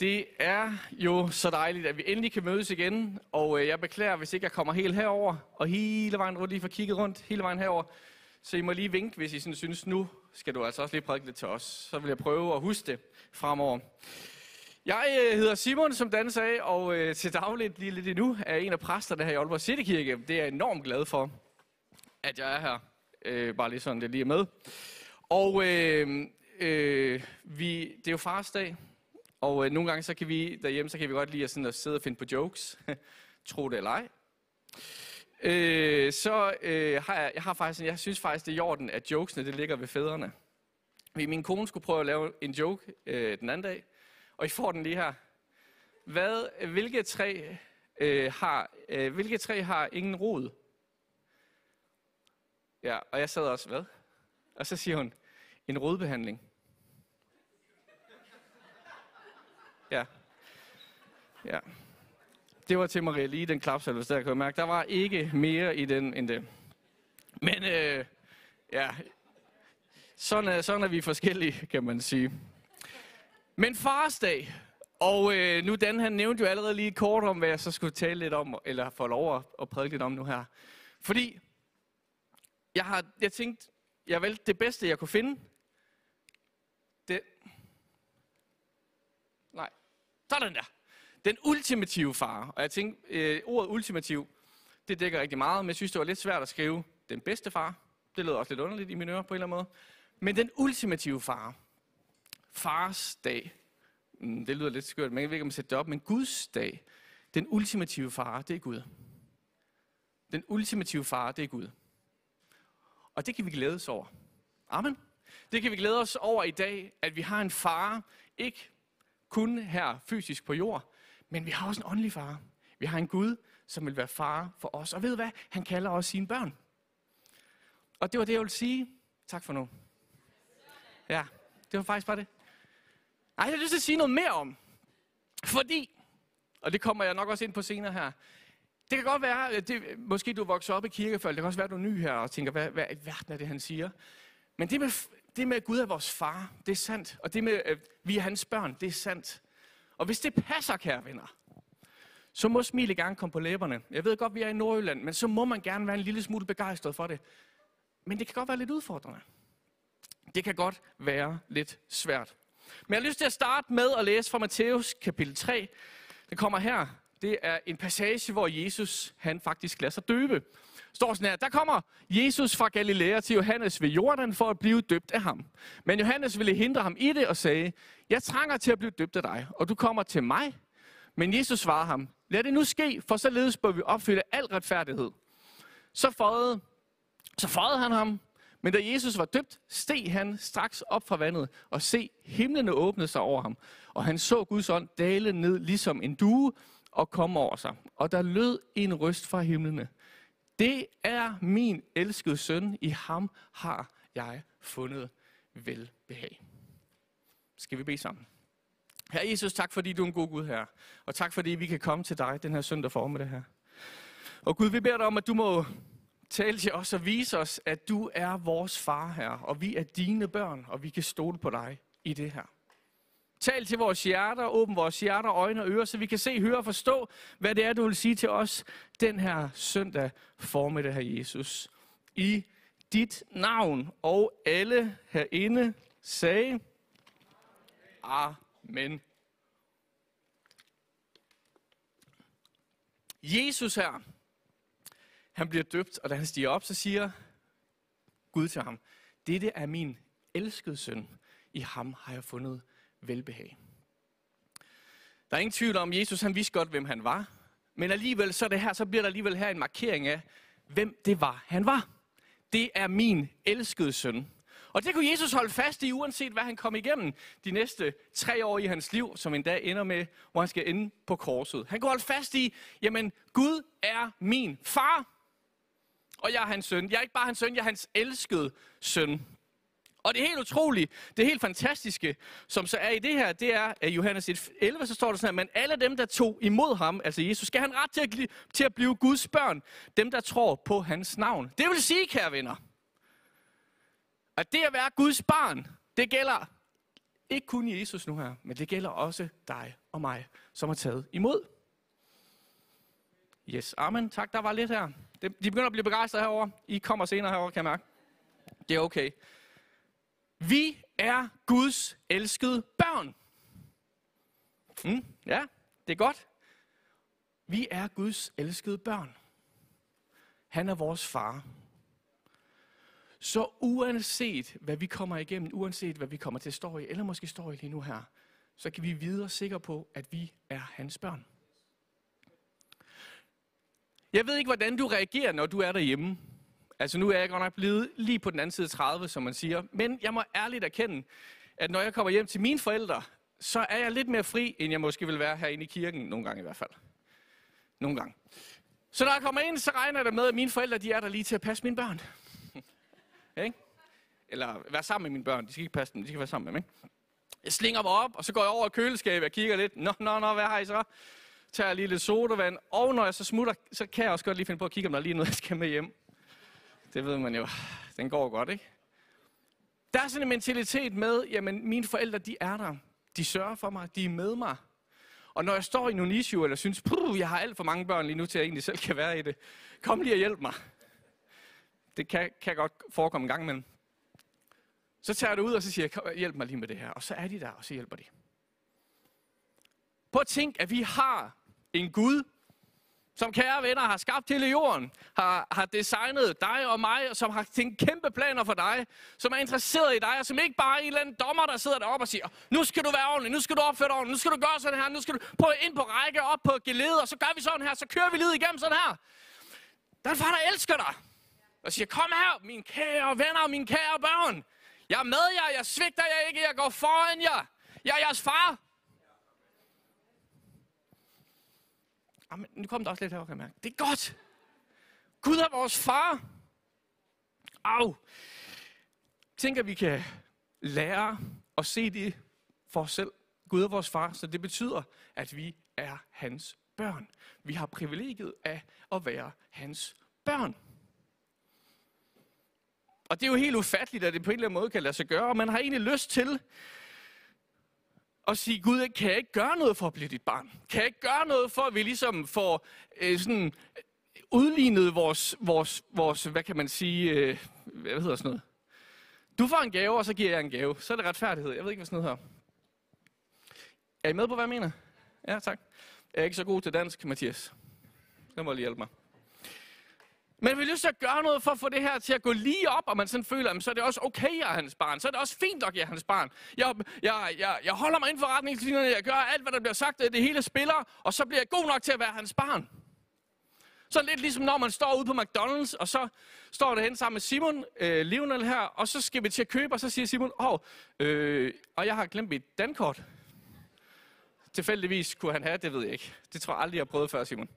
Det er jo så dejligt, at vi endelig kan mødes igen, og øh, jeg beklager, hvis ikke jeg kommer helt herover og hele vejen rundt, lige får kigget rundt, hele vejen herover. Så I må lige vinke, hvis I sådan synes, nu skal du altså også lige prædike lidt til os. Så vil jeg prøve at huske det fremover. Jeg øh, hedder Simon, som Dan sagde, og øh, til dagligt lige lidt endnu er en af præsterne her i Aalborg Citykirke. Det er jeg enormt glad for, at jeg er her. Øh, bare lige sådan, det lige er med. Og øh, øh, vi, det er jo farsdag, og øh, nogle gange så kan vi derhjemme, så kan vi godt lide at, sådan, at sidde og finde på jokes. Tro det eller ej. Øh, så øh, har jeg, jeg har faktisk, jeg synes faktisk, det er i orden, at jokesene det ligger ved fædrene. Min kone skulle prøve at lave en joke øh, den anden dag, og I får den lige her. Hvad, hvilke tre øh, har, øh, hvilke tre har ingen rod? Ja, og jeg sad også, hvad? Og så siger hun, en rodbehandling. Ja. Ja. Det var til Maria lige den klapsalve, der kan jeg mærke. Der var ikke mere i den end det. Men øh, ja, sådan er, sådan er vi forskellige, kan man sige. Men farsdag, og øh, nu Dan han nævnte jo allerede lige kort om, hvad jeg så skulle tale lidt om, eller få lov at, at prædike lidt om nu her. Fordi jeg har jeg tænkt, jeg valgte det bedste, jeg kunne finde. Det, nej, sådan der. Den ultimative far. Og jeg tænkte, øh, ordet ultimativ, det dækker rigtig meget, men jeg synes, det var lidt svært at skrive den bedste far. Det lød også lidt underligt i mine ører på en eller anden måde. Men den ultimative far. Fars dag. Mm, det lyder lidt skørt, men jeg ved ikke, om jeg sætter det op. Men Guds dag. Den ultimative far, det er Gud. Den ultimative far, det er Gud. Og det kan vi glæde os over. Amen. Det kan vi glæde os over i dag, at vi har en far, ikke kun her fysisk på jord, men vi har også en åndelig far. Vi har en Gud, som vil være far for os. Og ved hvad? Han kalder os sine børn. Og det var det, jeg ville sige. Tak for nu. Ja, det var faktisk bare det. Ej, jeg har lyst til at sige noget mere om. Fordi, og det kommer jeg nok også ind på senere her, det kan godt være, det, måske du vokser op i kirkefølge, det kan også være, du er ny her og tænker, hvad, hvad i verden er det, han siger? Men det med, det med, at Gud er vores far, det er sandt. Og det med, at vi er hans børn, det er sandt. Og hvis det passer, kære venner, så må smilet gerne komme på læberne. Jeg ved godt, vi er i Nordjylland, men så må man gerne være en lille smule begejstret for det. Men det kan godt være lidt udfordrende. Det kan godt være lidt svært. Men jeg har lyst til at starte med at læse fra Matthæus kapitel 3. Det kommer her. Det er en passage, hvor Jesus han faktisk lader sig døbe. Står sådan her, der kommer Jesus fra Galilea til Johannes ved Jordan for at blive døbt af ham. Men Johannes ville hindre ham i det og sagde, jeg trænger til at blive døbt af dig, og du kommer til mig. Men Jesus svarede ham, lad det nu ske, for således bør vi opfylde al retfærdighed. Så fåede, så føjede han ham, men da Jesus var døbt, steg han straks op fra vandet, og se, himlene åbnede sig over ham. Og han så Guds ånd dale ned ligesom en due og kom over sig. Og der lød en røst fra himlene. Det er min elskede søn, i ham har jeg fundet velbehag. Skal vi bede sammen? Herre Jesus, tak fordi du er en god Gud her. Og tak fordi vi kan komme til dig den her søndag for med det her. Og Gud, vi beder dig om, at du må tale til os og vise os, at du er vores far her, og vi er dine børn, og vi kan stole på dig i det her. Tal til vores hjerter, åbn vores hjerter, øjne og ører, så vi kan se, høre og forstå, hvad det er, du vil sige til os den her søndag formiddag, her Jesus. I dit navn, og alle herinde sagde, Amen. Jesus her, han bliver døbt, og da han stiger op, så siger Gud til ham, dette er min elskede søn, i ham har jeg fundet velbehag. Der er ingen tvivl om, at Jesus han vidste godt, hvem han var. Men alligevel så, det her, så bliver der alligevel her en markering af, hvem det var, han var. Det er min elskede søn. Og det kunne Jesus holde fast i, uanset hvad han kom igennem de næste tre år i hans liv, som en dag ender med, hvor han skal ende på korset. Han kunne holde fast i, jamen Gud er min far, og jeg er hans søn. Jeg er ikke bare hans søn, jeg er hans elskede søn. Og det er helt utroligt, det er helt fantastiske, som så er i det her, det er, at Johannes 11, så står der sådan her, men alle dem, der tog imod ham, altså Jesus, skal han ret til at, til at blive Guds børn, dem, der tror på hans navn. Det vil sige, kære venner, at det at være Guds barn, det gælder ikke kun Jesus nu her, men det gælder også dig og mig, som har taget imod. Yes, amen. Tak, der var lidt her. De begynder at blive begejstrede herover. I kommer senere herover, kan jeg mærke. Det er okay. Vi er Guds elskede børn. Mm, ja, det er godt. Vi er Guds elskede børn. Han er vores far. Så uanset hvad vi kommer igennem, uanset hvad vi kommer til at stå i, eller måske står i lige nu her, så kan vi videre sikre på, at vi er hans børn. Jeg ved ikke, hvordan du reagerer, når du er derhjemme. Altså nu er jeg godt nok blevet lige på den anden side 30, som man siger. Men jeg må ærligt erkende, at når jeg kommer hjem til mine forældre, så er jeg lidt mere fri, end jeg måske vil være herinde i kirken, nogle gange i hvert fald. Nogle gange. Så når jeg kommer ind, så regner det med, at mine forældre de er der lige til at passe mine børn. ikke? Eller være sammen med mine børn. De skal ikke passe dem, de skal være sammen med mig. Ikke? Jeg slinger mig op, og så går jeg over i køleskabet og kigger lidt. Nå, nå, nå, hvad har I så? Tager lige lidt sodavand. Og når jeg så smutter, så kan jeg også godt lige finde på at kigge, om der er lige noget, jeg skal med hjem. Det ved man jo. Den går godt, ikke? Der er sådan en mentalitet med, jamen mine forældre, de er der. De sørger for mig, de er med mig. Og når jeg står i nogle issue, eller synes, jeg har alt for mange børn lige nu, til at jeg egentlig selv kan være i det, kom lige og hjælp mig. Det kan, kan godt forekomme en gang imellem. Så tager jeg det ud, og så siger jeg, hjælp mig lige med det her. Og så er de der, og så hjælper de. Prøv at tænk, at vi har en Gud, som kære venner har skabt hele jorden, har, har designet dig og mig, og som har tænkt kæmpe planer for dig, som er interesseret i dig, og som ikke bare er en eller anden dommer, der sidder deroppe og siger, nu skal du være ordentlig, nu skal du opføre dig ordentligt, nu skal du gøre sådan her, nu skal du prøve ind på række, op på gelede, og så gør vi sådan her, så kører vi lige igennem sådan her. Der er en far, der elsker dig, og siger, kom her, mine kære venner og mine kære børn. Jeg er med jer, jeg svigter jer ikke, jeg går foran jer. Jeg er jeres far. Amen, nu kommer der også lidt her, kan jeg mærke. Det er godt. Gud er vores far. Au. Tænker, vi kan lære at se det for os selv. Gud er vores far, så det betyder, at vi er hans børn. Vi har privilegiet af at være hans børn. Og det er jo helt ufatteligt, at det på en eller anden måde kan lade sig gøre, og man har egentlig lyst til og sige, Gud, kan jeg ikke gøre noget for at blive dit barn? Kan jeg ikke gøre noget for, at vi ligesom får øh, sådan, øh, udlignet vores, vores, vores, hvad kan man sige, øh, hvad hedder sådan noget? Du får en gave, og så giver jeg en gave. Så er det retfærdighed. Jeg ved ikke, hvad sådan noget her. Er I med på, hvad jeg mener? Ja, tak. Jeg er ikke så god til dansk, Mathias. Så må lige hjælpe mig. Men vi har lyst til at gøre noget for at få det her til at gå lige op, og man sådan føler, at så er det også okay, jeg er hans barn. Så er det også fint nok, jeg er hans barn. Jeg, jeg, jeg, jeg holder mig inden for retningslinjerne, jeg gør alt, hvad der bliver sagt, det hele spiller, og så bliver jeg god nok til at være hans barn. Så lidt ligesom når man står ude på McDonald's, og så står der hen sammen med Simon, øh, Lionel her, og så skal vi til at købe, og så siger Simon, åh, oh, øh, og jeg har glemt mit dankort. Tilfældigvis kunne han have, det ved jeg ikke. Det tror jeg aldrig, jeg har prøvet før, Simon.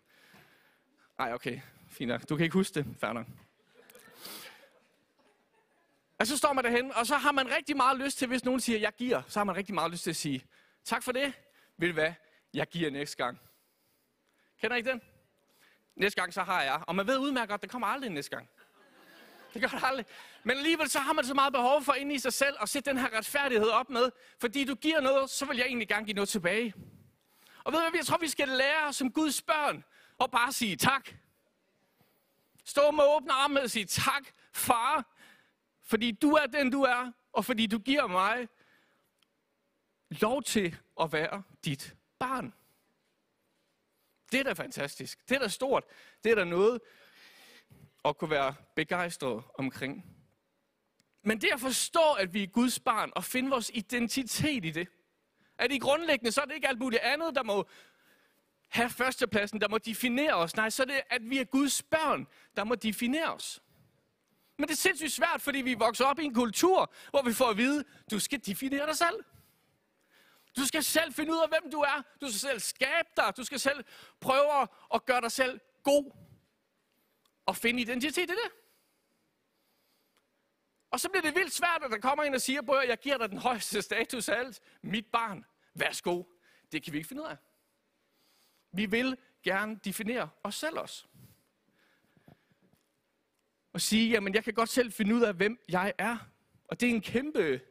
Nej, okay. Fint nok. Du kan ikke huske det. Færdig. Og så står man derhen, og så har man rigtig meget lyst til, hvis nogen siger, jeg giver, så har man rigtig meget lyst til at sige, tak for det, vil du hvad, jeg giver næste gang. Kender I ikke den? Næste gang, så har jeg. Og man ved udmærket godt, det kommer aldrig næste gang. Det gør det aldrig. Men alligevel så har man så meget behov for ind i sig selv at sætte den her retfærdighed op med. Fordi du giver noget, så vil jeg egentlig gerne give noget tilbage. Og ved du hvad, jeg tror, vi skal lære som Guds børn at bare sige tak. Stå med åbne arme og sige tak, far, fordi du er den, du er, og fordi du giver mig lov til at være dit barn. Det er da fantastisk. Det er da stort. Det er da noget at kunne være begejstret omkring. Men det at forstå, at vi er Guds barn, og finde vores identitet i det, at i grundlæggende, så er det ikke alt muligt andet, der må have førstepladsen, der må definere os. Nej, så er det, at vi er Guds børn, der må definere os. Men det er sindssygt svært, fordi vi vokser op i en kultur, hvor vi får at vide, du skal definere dig selv. Du skal selv finde ud af, hvem du er. Du skal selv skabe dig. Du skal selv prøve at gøre dig selv god. Og finde identitet i det. Og så bliver det vildt svært, at der kommer en og siger, at jeg giver dig den højeste status af alt. Mit barn, værsgo. Det kan vi ikke finde ud af. Vi vil gerne definere os selv også. Og sige, jamen jeg kan godt selv finde ud af, hvem jeg er. Og det er en kæmpe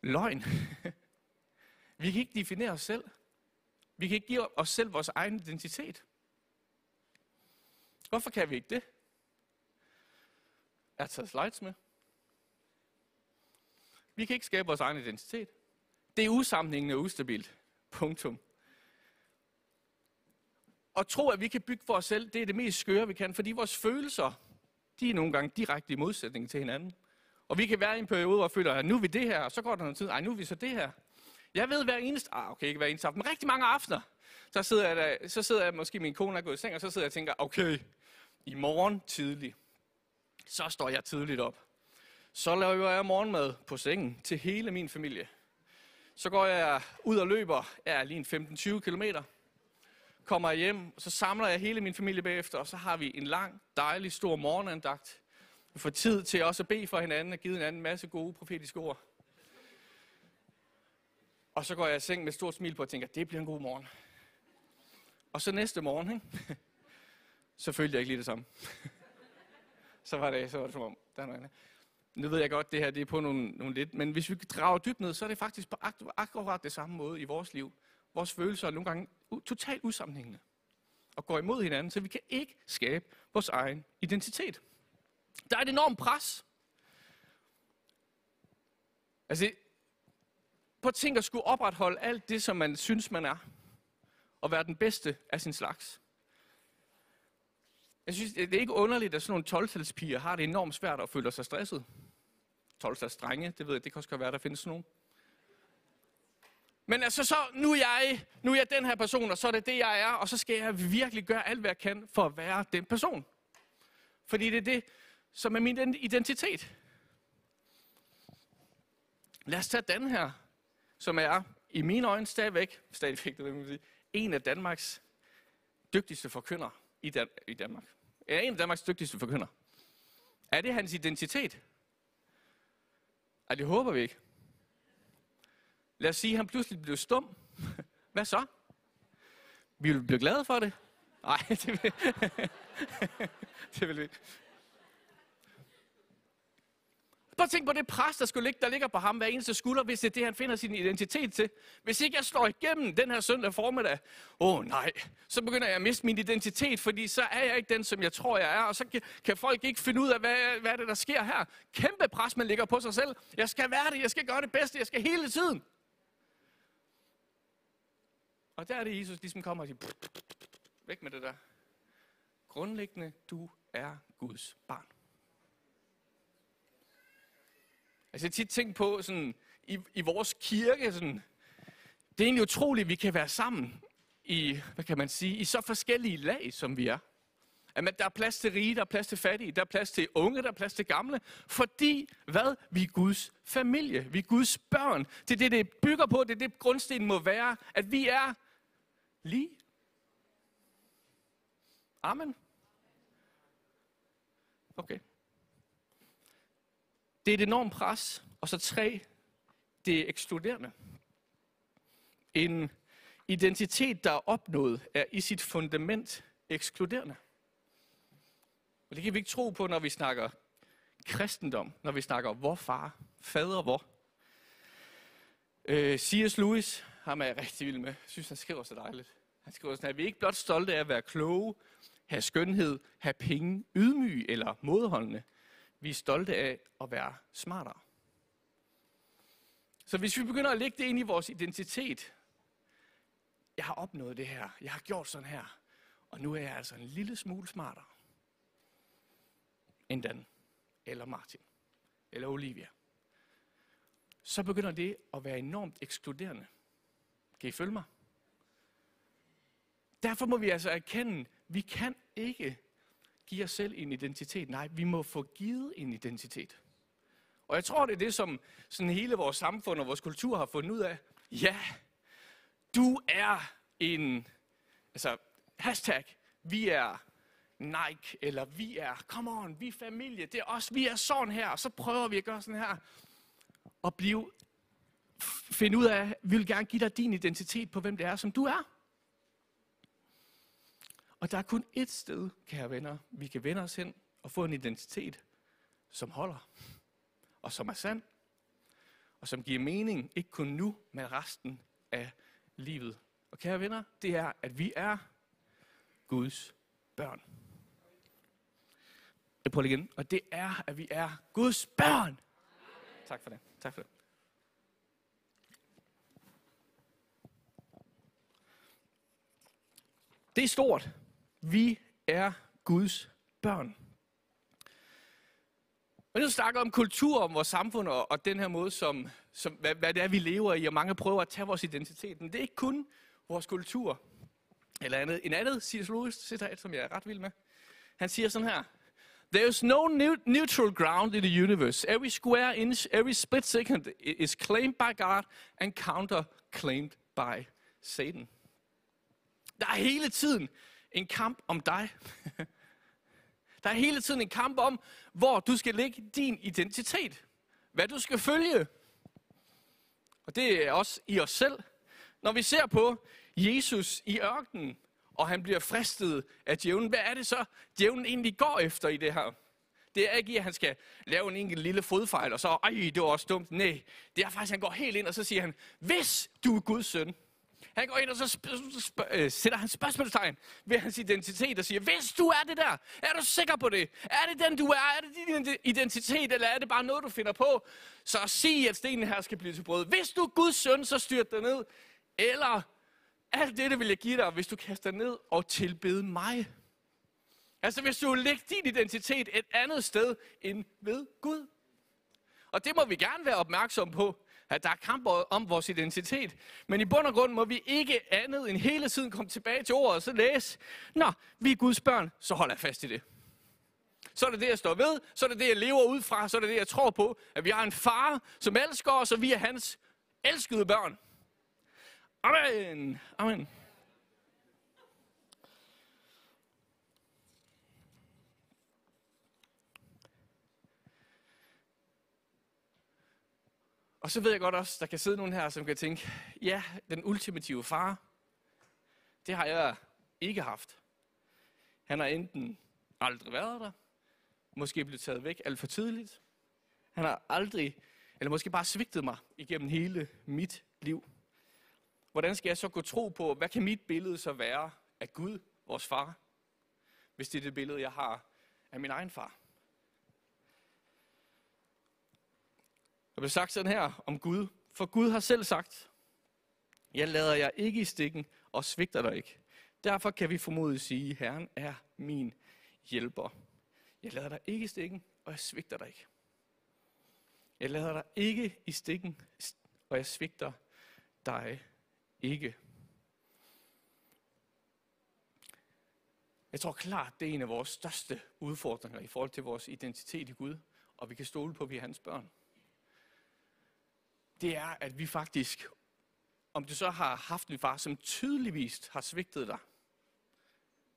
løgn. vi kan ikke definere os selv. Vi kan ikke give os selv vores egen identitet. Hvorfor kan vi ikke det? Jeg har taget slides med. Vi kan ikke skabe vores egen identitet. Det er usammenhængende og ustabilt. Punktum. Og tro, at vi kan bygge for os selv, det er det mest skøre, vi kan, fordi vores følelser, de er nogle gange direkte i modsætning til hinanden. Og vi kan være i en periode, hvor vi føler, at nu er vi det her, og så går der noget tid, ej, nu er vi så det her. Jeg ved hver eneste, ah, okay, ikke hver eneste aften, men rigtig mange aftener, så sidder jeg, der, så sidder jeg måske min kone er gået i seng, og så sidder jeg og tænker, okay, i morgen tidlig, så står jeg tidligt op. Så laver jeg morgenmad på sengen til hele min familie. Så går jeg ud og løber, jeg er lige en 15-20 kilometer. Kommer hjem, så samler jeg hele min familie bagefter, og så har vi en lang, dejlig, stor morgenandagt. Vi får tid til også at bede for hinanden og give hinanden en masse gode profetiske ord. Og så går jeg i seng med et stort smil på og tænker, det bliver en god morgen. Og så næste morgen, ikke? så følte jeg ikke lige det samme. så var det, så var det som om, der er noget andet. Nu ved jeg godt, det her det er på nogle, nogle lidt, men hvis vi drager dybt ned, så er det faktisk på akkurat det samme måde i vores liv. Vores følelser er nogle gange totalt usammenhængende og går imod hinanden, så vi kan ikke skabe vores egen identitet. Der er et enormt pres. Altså, på at tænke at skulle opretholde alt det, som man synes, man er, og være den bedste af sin slags. Jeg synes, det er ikke underligt, at sådan nogle 12 har det enormt svært at føle sig stresset. 12 strenge, det ved jeg, det kan også være, der findes sådan nogle. Men altså, så, nu er, jeg, nu er jeg den her person, og så er det det, jeg er, og så skal jeg virkelig gøre alt, hvad jeg kan for at være den person. Fordi det er det, som er min identitet. Lad os tage den her, som er i mine øjne stadigvæk, stadigvæk det vil man sige, en af Danmarks dygtigste forkynder i, Dan- i Danmark. Er en af Danmarks dygtigste forkynder. Er det hans identitet? Ej, det håber vi ikke. Lad os sige, at han pludselig blev stum. Hvad så? Vi vil blive glade for det? Nej, det vil, det vil vi ikke. Prøv at på det pres, der, skulle ligge, der ligger på ham hver eneste skulder, hvis det er det, han finder sin identitet til. Hvis ikke jeg slår igennem den her søndag formiddag, åh oh, nej, så begynder jeg at miste min identitet, fordi så er jeg ikke den, som jeg tror, jeg er, og så kan, kan folk ikke finde ud af, hvad, hvad er det, der sker her. Kæmpe pres, man ligger på sig selv. Jeg skal være det, jeg skal gøre det bedste, jeg skal hele tiden. Og der er det, Jesus ligesom kommer og siger, væk med det der. Grundlæggende, du er Guds barn. Altså jeg tit tænkt på sådan, i, i vores kirke, sådan, det er egentlig utroligt, at vi kan være sammen i, hvad kan man sige, i så forskellige lag, som vi er. At der er plads til rige, der er plads til fattige, der er plads til unge, der er plads til gamle. Fordi, hvad? Vi er Guds familie. Vi er Guds børn. Det er det, det bygger på. Det er det, grundstenen må være. At vi er lige. Amen. Okay. Det er et enormt pres. Og så tre, det er ekskluderende. En identitet, der er opnået, er i sit fundament ekskluderende. Og det kan vi ikke tro på, når vi snakker kristendom, når vi snakker hvor far, fader hvor. Øh, C.S. Lewis, ham er jeg rigtig vild med. Jeg synes, han skriver så dejligt. Han skriver sådan, at vi er ikke blot stolte af at være kloge, have skønhed, have penge, ydmyge eller modholdende. Vi er stolte af at være smartere. Så hvis vi begynder at lægge det ind i vores identitet, jeg har opnået det her, jeg har gjort sådan her, og nu er jeg altså en lille smule smartere end Dan, eller Martin, eller Olivia, så begynder det at være enormt ekskluderende. Kan I følge mig? Derfor må vi altså erkende, vi kan ikke give os selv en identitet. Nej, vi må få givet en identitet. Og jeg tror, det er det, som sådan hele vores samfund og vores kultur har fundet ud af. Ja, du er en, altså hashtag, vi er Nike, eller vi er, come on, vi er familie, det er os, vi er sådan her, og så prøver vi at gøre sådan her, og blive, finde ud af, vi vil gerne give dig din identitet på, hvem det er, som du er. Og der er kun ét sted, kære venner, vi kan vende os hen og få en identitet, som holder, og som er sand, og som giver mening, ikke kun nu, men resten af livet. Og kære venner, det er, at vi er Guds børn. Prøver igen. Og det er, at vi er Guds børn. Tak for det. Tak for det. Det er stort. Vi er Guds børn. Og nu snakker om kultur, om vores samfund og, og den her måde, som, som, hvad, hvad det er, vi lever i, og mange prøver at tage vores identitet. Men det er ikke kun vores kultur. Eller andet. En andet. Lewis citat, som jeg er ret vild med. Han siger sådan her. There is no neutral ground in the universe. Every square inch, every split second is claimed by God and counter-claimed by Satan. Der er hele tiden en kamp om dig. Der er hele tiden en kamp om, hvor du skal lægge din identitet. Hvad du skal følge. Og det er også i os selv. Når vi ser på Jesus i ørkenen, og han bliver fristet af djævlen, hvad er det så, djævlen egentlig går efter i det her? Det er ikke, at han skal lave en enkelt lille fodfejl, og så, ej, det var også dumt. Nej, det er faktisk, at han går helt ind, og så siger han, hvis du er Guds søn, han går ind, og så sp- sp- øh, sætter han spørgsmålstegn ved hans identitet og siger, hvis du er det der, er du sikker på det? Er det den, du er? Er det din identitet, eller er det bare noget, du finder på? Så sig, at stenen her skal blive til brød. Hvis du er Guds søn, så styrt dig ned. Eller alt det, vil jeg give dig, hvis du kaster ned og tilbede mig. Altså hvis du lægger din identitet et andet sted end ved Gud. Og det må vi gerne være opmærksom på at der er kamp om vores identitet. Men i bund og grund må vi ikke andet end hele tiden komme tilbage til ordet og så læse, Nå, vi er Guds børn, så holder jeg fast i det. Så er det det, jeg står ved, så er det det, jeg lever ud fra, så er det det, jeg tror på, at vi har en far, som elsker os, og vi er hans elskede børn. Amen. Amen. Og så ved jeg godt også, der kan sidde nogen her, som kan tænke, ja, den ultimative far, det har jeg ikke haft. Han har enten aldrig været der, måske blevet taget væk alt for tidligt. Han har aldrig, eller måske bare svigtet mig igennem hele mit liv. Hvordan skal jeg så gå tro på, hvad kan mit billede så være af Gud, vores far, hvis det er det billede, jeg har af min egen far? Der bliver sagt sådan her om Gud. For Gud har selv sagt, jeg lader jer ikke i stikken og svigter dig ikke. Derfor kan vi formodet sige, Herren er min hjælper. Jeg lader dig ikke i stikken, og jeg svigter dig ikke. Jeg lader dig ikke i stikken, og jeg svigter dig ikke. Jeg tror klart, det er en af vores største udfordringer i forhold til vores identitet i Gud, og vi kan stole på, at vi er hans børn det er, at vi faktisk, om du så har haft en far, som tydeligvis har svigtet dig,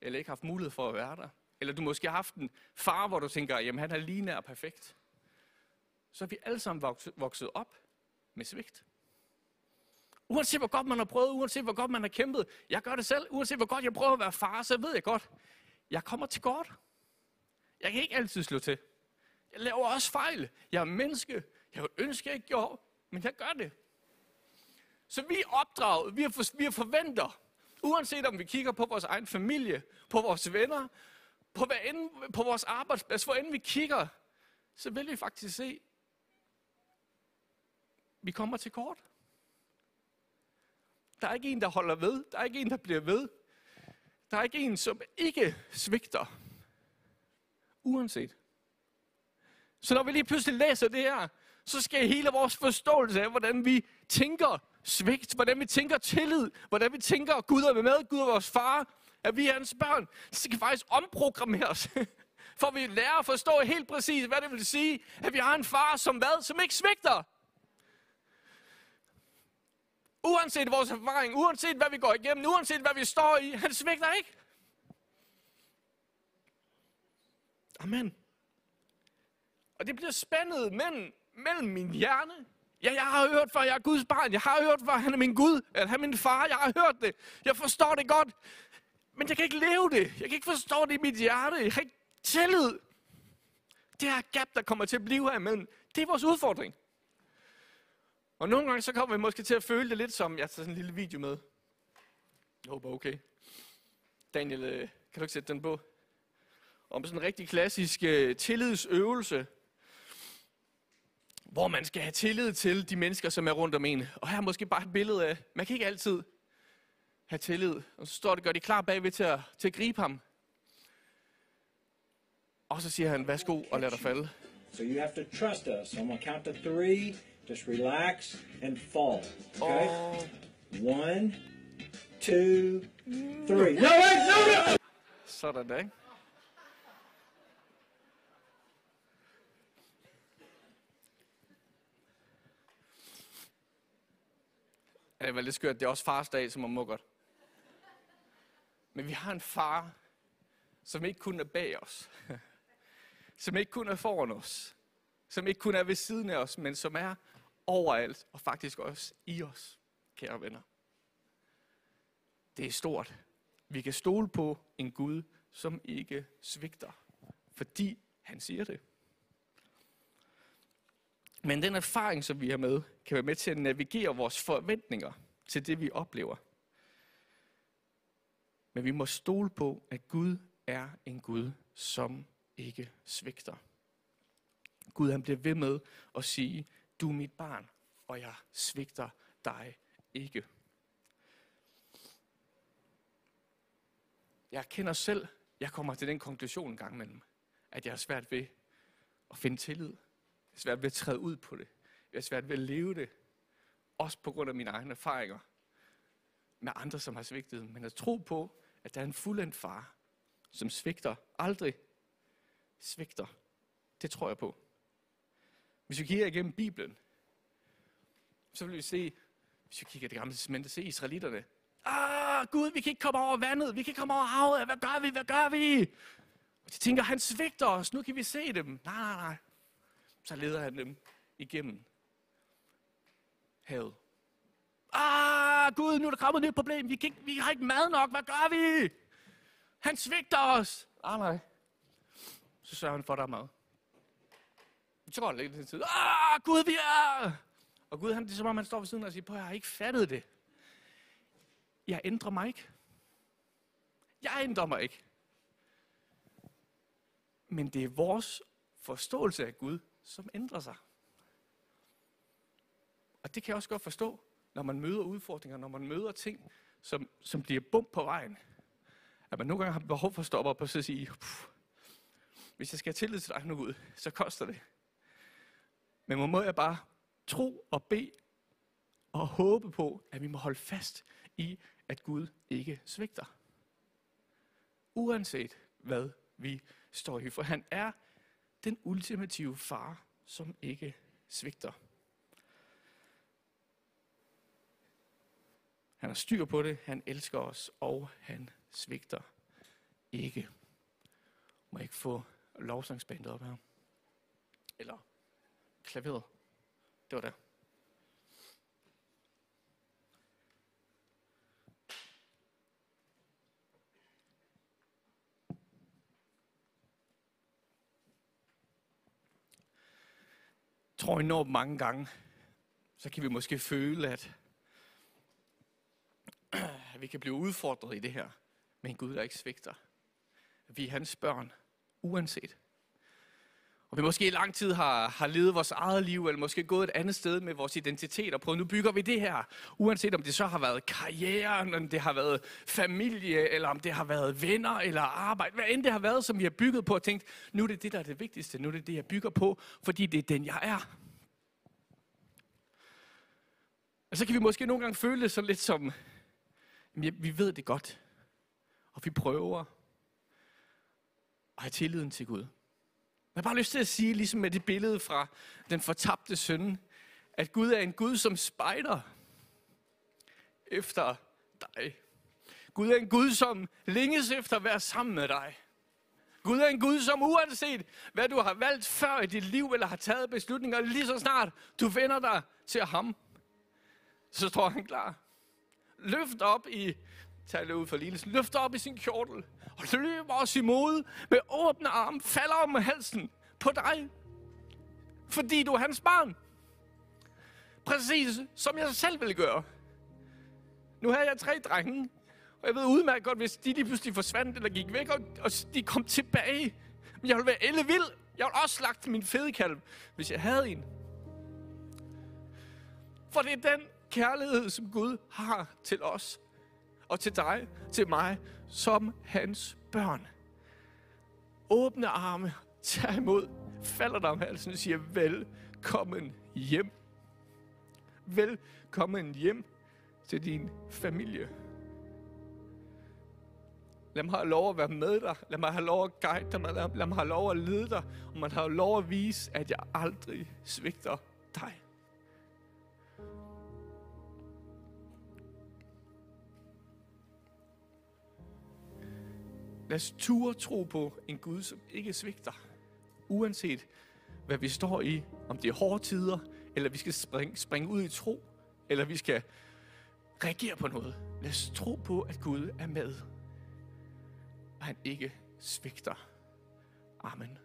eller ikke haft mulighed for at være der, eller du måske har haft en far, hvor du tænker, jamen han er lige nær perfekt, så er vi alle sammen vokset, vokset op med svigt. Uanset hvor godt man har prøvet, uanset hvor godt man har kæmpet, jeg gør det selv, uanset hvor godt jeg prøver at være far, så ved jeg godt, jeg kommer til godt. Jeg kan ikke altid slå til. Jeg laver også fejl. Jeg er menneske. Jeg vil ønske, jeg ikke gjorde, men jeg gør det. Så vi er opdraget, vi er, for, vi er forventer, uanset om vi kigger på vores egen familie, på vores venner, på, hvad end, på vores arbejdsplads, hvor end vi kigger, så vil vi faktisk se, vi kommer til kort. Der er ikke en, der holder ved. Der er ikke en, der bliver ved. Der er ikke en, som ikke svigter. Uanset. Så når vi lige pludselig læser det her, så skal hele vores forståelse af, hvordan vi tænker svigt, hvordan vi tænker tillid, hvordan vi tænker, Gud er med, Gud er vores far, at vi er hans børn, så skal faktisk omprogrammeres. For vi lærer at forstå helt præcis, hvad det vil sige, at vi har en far, som hvad? Som ikke svigter. Uanset vores erfaring, uanset hvad vi går igennem, uanset hvad vi står i, han svigter ikke. Amen. Og det bliver spændet mellem mellem min hjerne. Ja, jeg har hørt, for jeg er Guds barn. Jeg har hørt, for han er min Gud. At han er min far. Jeg har hørt det. Jeg forstår det godt. Men jeg kan ikke leve det. Jeg kan ikke forstå det i mit hjerte. Jeg har ikke tillid. Det her gap, der kommer til at blive her imellem, det er vores udfordring. Og nogle gange så kommer vi måske til at føle det lidt som, jeg tager sådan en lille video med. Jeg håber okay. Daniel, øh, kan du ikke sætte den på? Om sådan en rigtig klassisk øh, tillidsøvelse, hvor man skal have tillid til de mennesker, som er rundt om en. Og her er måske bare et billede af, man kan ikke altid have tillid. Og så står det, gør de klar bagved til at, til at gribe ham. Og så siger han, værsgo og lad dig falde. So you have to trust us. on gonna count to three. Just relax and fall. Okay? Og One, two, three. No, wait, no, no! sådan ikke? Ja, Det var lidt skørt. Det er også fars dag, som må godt. Men vi har en far, som ikke kun er bag os. Som ikke kun er foran os. Som ikke kun er ved siden af os, men som er overalt og faktisk også i os, kære venner. Det er stort. Vi kan stole på en Gud, som ikke svigter, fordi han siger det. Men den erfaring, som vi har med, kan være med til at navigere vores forventninger til det, vi oplever. Men vi må stole på, at Gud er en Gud, som ikke svigter. Gud han bliver ved med at sige, du er mit barn, og jeg svigter dig ikke. Jeg kender selv, jeg kommer til den konklusion en gang imellem, at jeg har svært ved at finde tillid. Jeg har svært ved at træde ud på det. Jeg har svært ved at leve det. Også på grund af mine egne erfaringer med andre, som har svigtet. Men at tro på, at der er en fuldendt far, som svigter aldrig svigter. Det tror jeg på. Hvis vi kigger igennem Bibelen, så vil vi se, hvis vi kigger i det gamle testamente, se israelitterne. Ah, Gud, vi kan ikke komme over vandet, vi kan ikke komme over havet, hvad gør vi, hvad gør vi? Og de tænker, han svigter os, nu kan vi se dem. Nej, nej, nej. Så leder han dem igennem havet. Ah, Gud, nu er der kommet et nyt problem, vi, kan ikke, vi har ikke mad nok, hvad gør vi? Han svigter os. Ah, nej. Så sørger han for, at der er mad. Så går det lidt tid. Ah, Gud, vi er... Og Gud, han, det er som om, han står ved siden og siger, på, jeg har ikke fattet det. Jeg ændrer mig ikke. Jeg ændrer mig ikke. Men det er vores forståelse af Gud, som ændrer sig. Og det kan jeg også godt forstå, når man møder udfordringer, når man møder ting, som, som bliver bump på vejen. At man nogle gange har behov for at stoppe op og så sige, hvis jeg skal have tillid til dig nu Gud, så koster det. Men må jeg bare tro og bede og håbe på, at vi må holde fast i, at Gud ikke svigter. Uanset hvad vi står i. For han er den ultimative far, som ikke svigter. Han har styr på det, han elsker os, og han svigter ikke. Må jeg ikke få lovsangsbandet op her? Eller klaveret? Det var det. Jeg tror enormt mange gange, så kan vi måske føle, at at vi kan blive udfordret i det her Men Gud, der ikke svigter. Vi er hans børn, uanset. Og vi måske i lang tid har, har levet vores eget liv, eller måske gået et andet sted med vores identitet og prøvet, nu bygger vi det her. Uanset om det så har været karrieren, om det har været familie, eller om det har været venner eller arbejde. Hvad end det har været, som vi har bygget på og tænkt, nu er det det, der er det vigtigste. Nu er det det, jeg bygger på, fordi det er den, jeg er. Og så kan vi måske nogle gange føle det så lidt som, jamen, vi ved det godt, og vi prøver at have tilliden til Gud. Jeg har bare lyst til at sige, ligesom med det billede fra den fortabte søn, at Gud er en Gud, som spejder efter dig. Gud er en Gud, som længes efter at være sammen med dig. Gud er en Gud, som uanset hvad du har valgt før i dit liv, eller har taget beslutninger, lige så snart du vender dig til ham, så står han klar. Løft op i, tag ud for Lines, løfter op i sin kjortel, og løber os imod med åbne arme, falder om halsen på dig, fordi du er hans barn. præcis som jeg selv ville gøre. Nu har jeg tre drenge, og jeg ved udmærket godt, hvis de lige pludselig forsvandt eller gik væk, og, og de kom tilbage. Men jeg ville være ellevild. Jeg ville også slagte min fedekalv, hvis jeg havde en. For det er den kærlighed, som Gud har til os, og til dig, til mig, som hans børn. Åbne arme, tag imod, falder dig om halsen og siger, velkommen hjem. Velkommen hjem til din familie. Lad mig have lov at være med dig. Lad mig have lov at guide dig. Lad, mig have lov at lede dig. Og man har lov at vise, at jeg aldrig svigter dig. Lad os ture tro på en Gud, som ikke svigter. Uanset hvad vi står i. Om det er hårde tider, eller vi skal springe, springe ud i tro, eller vi skal reagere på noget. Lad os tro på, at Gud er med. Og han ikke svigter. Amen.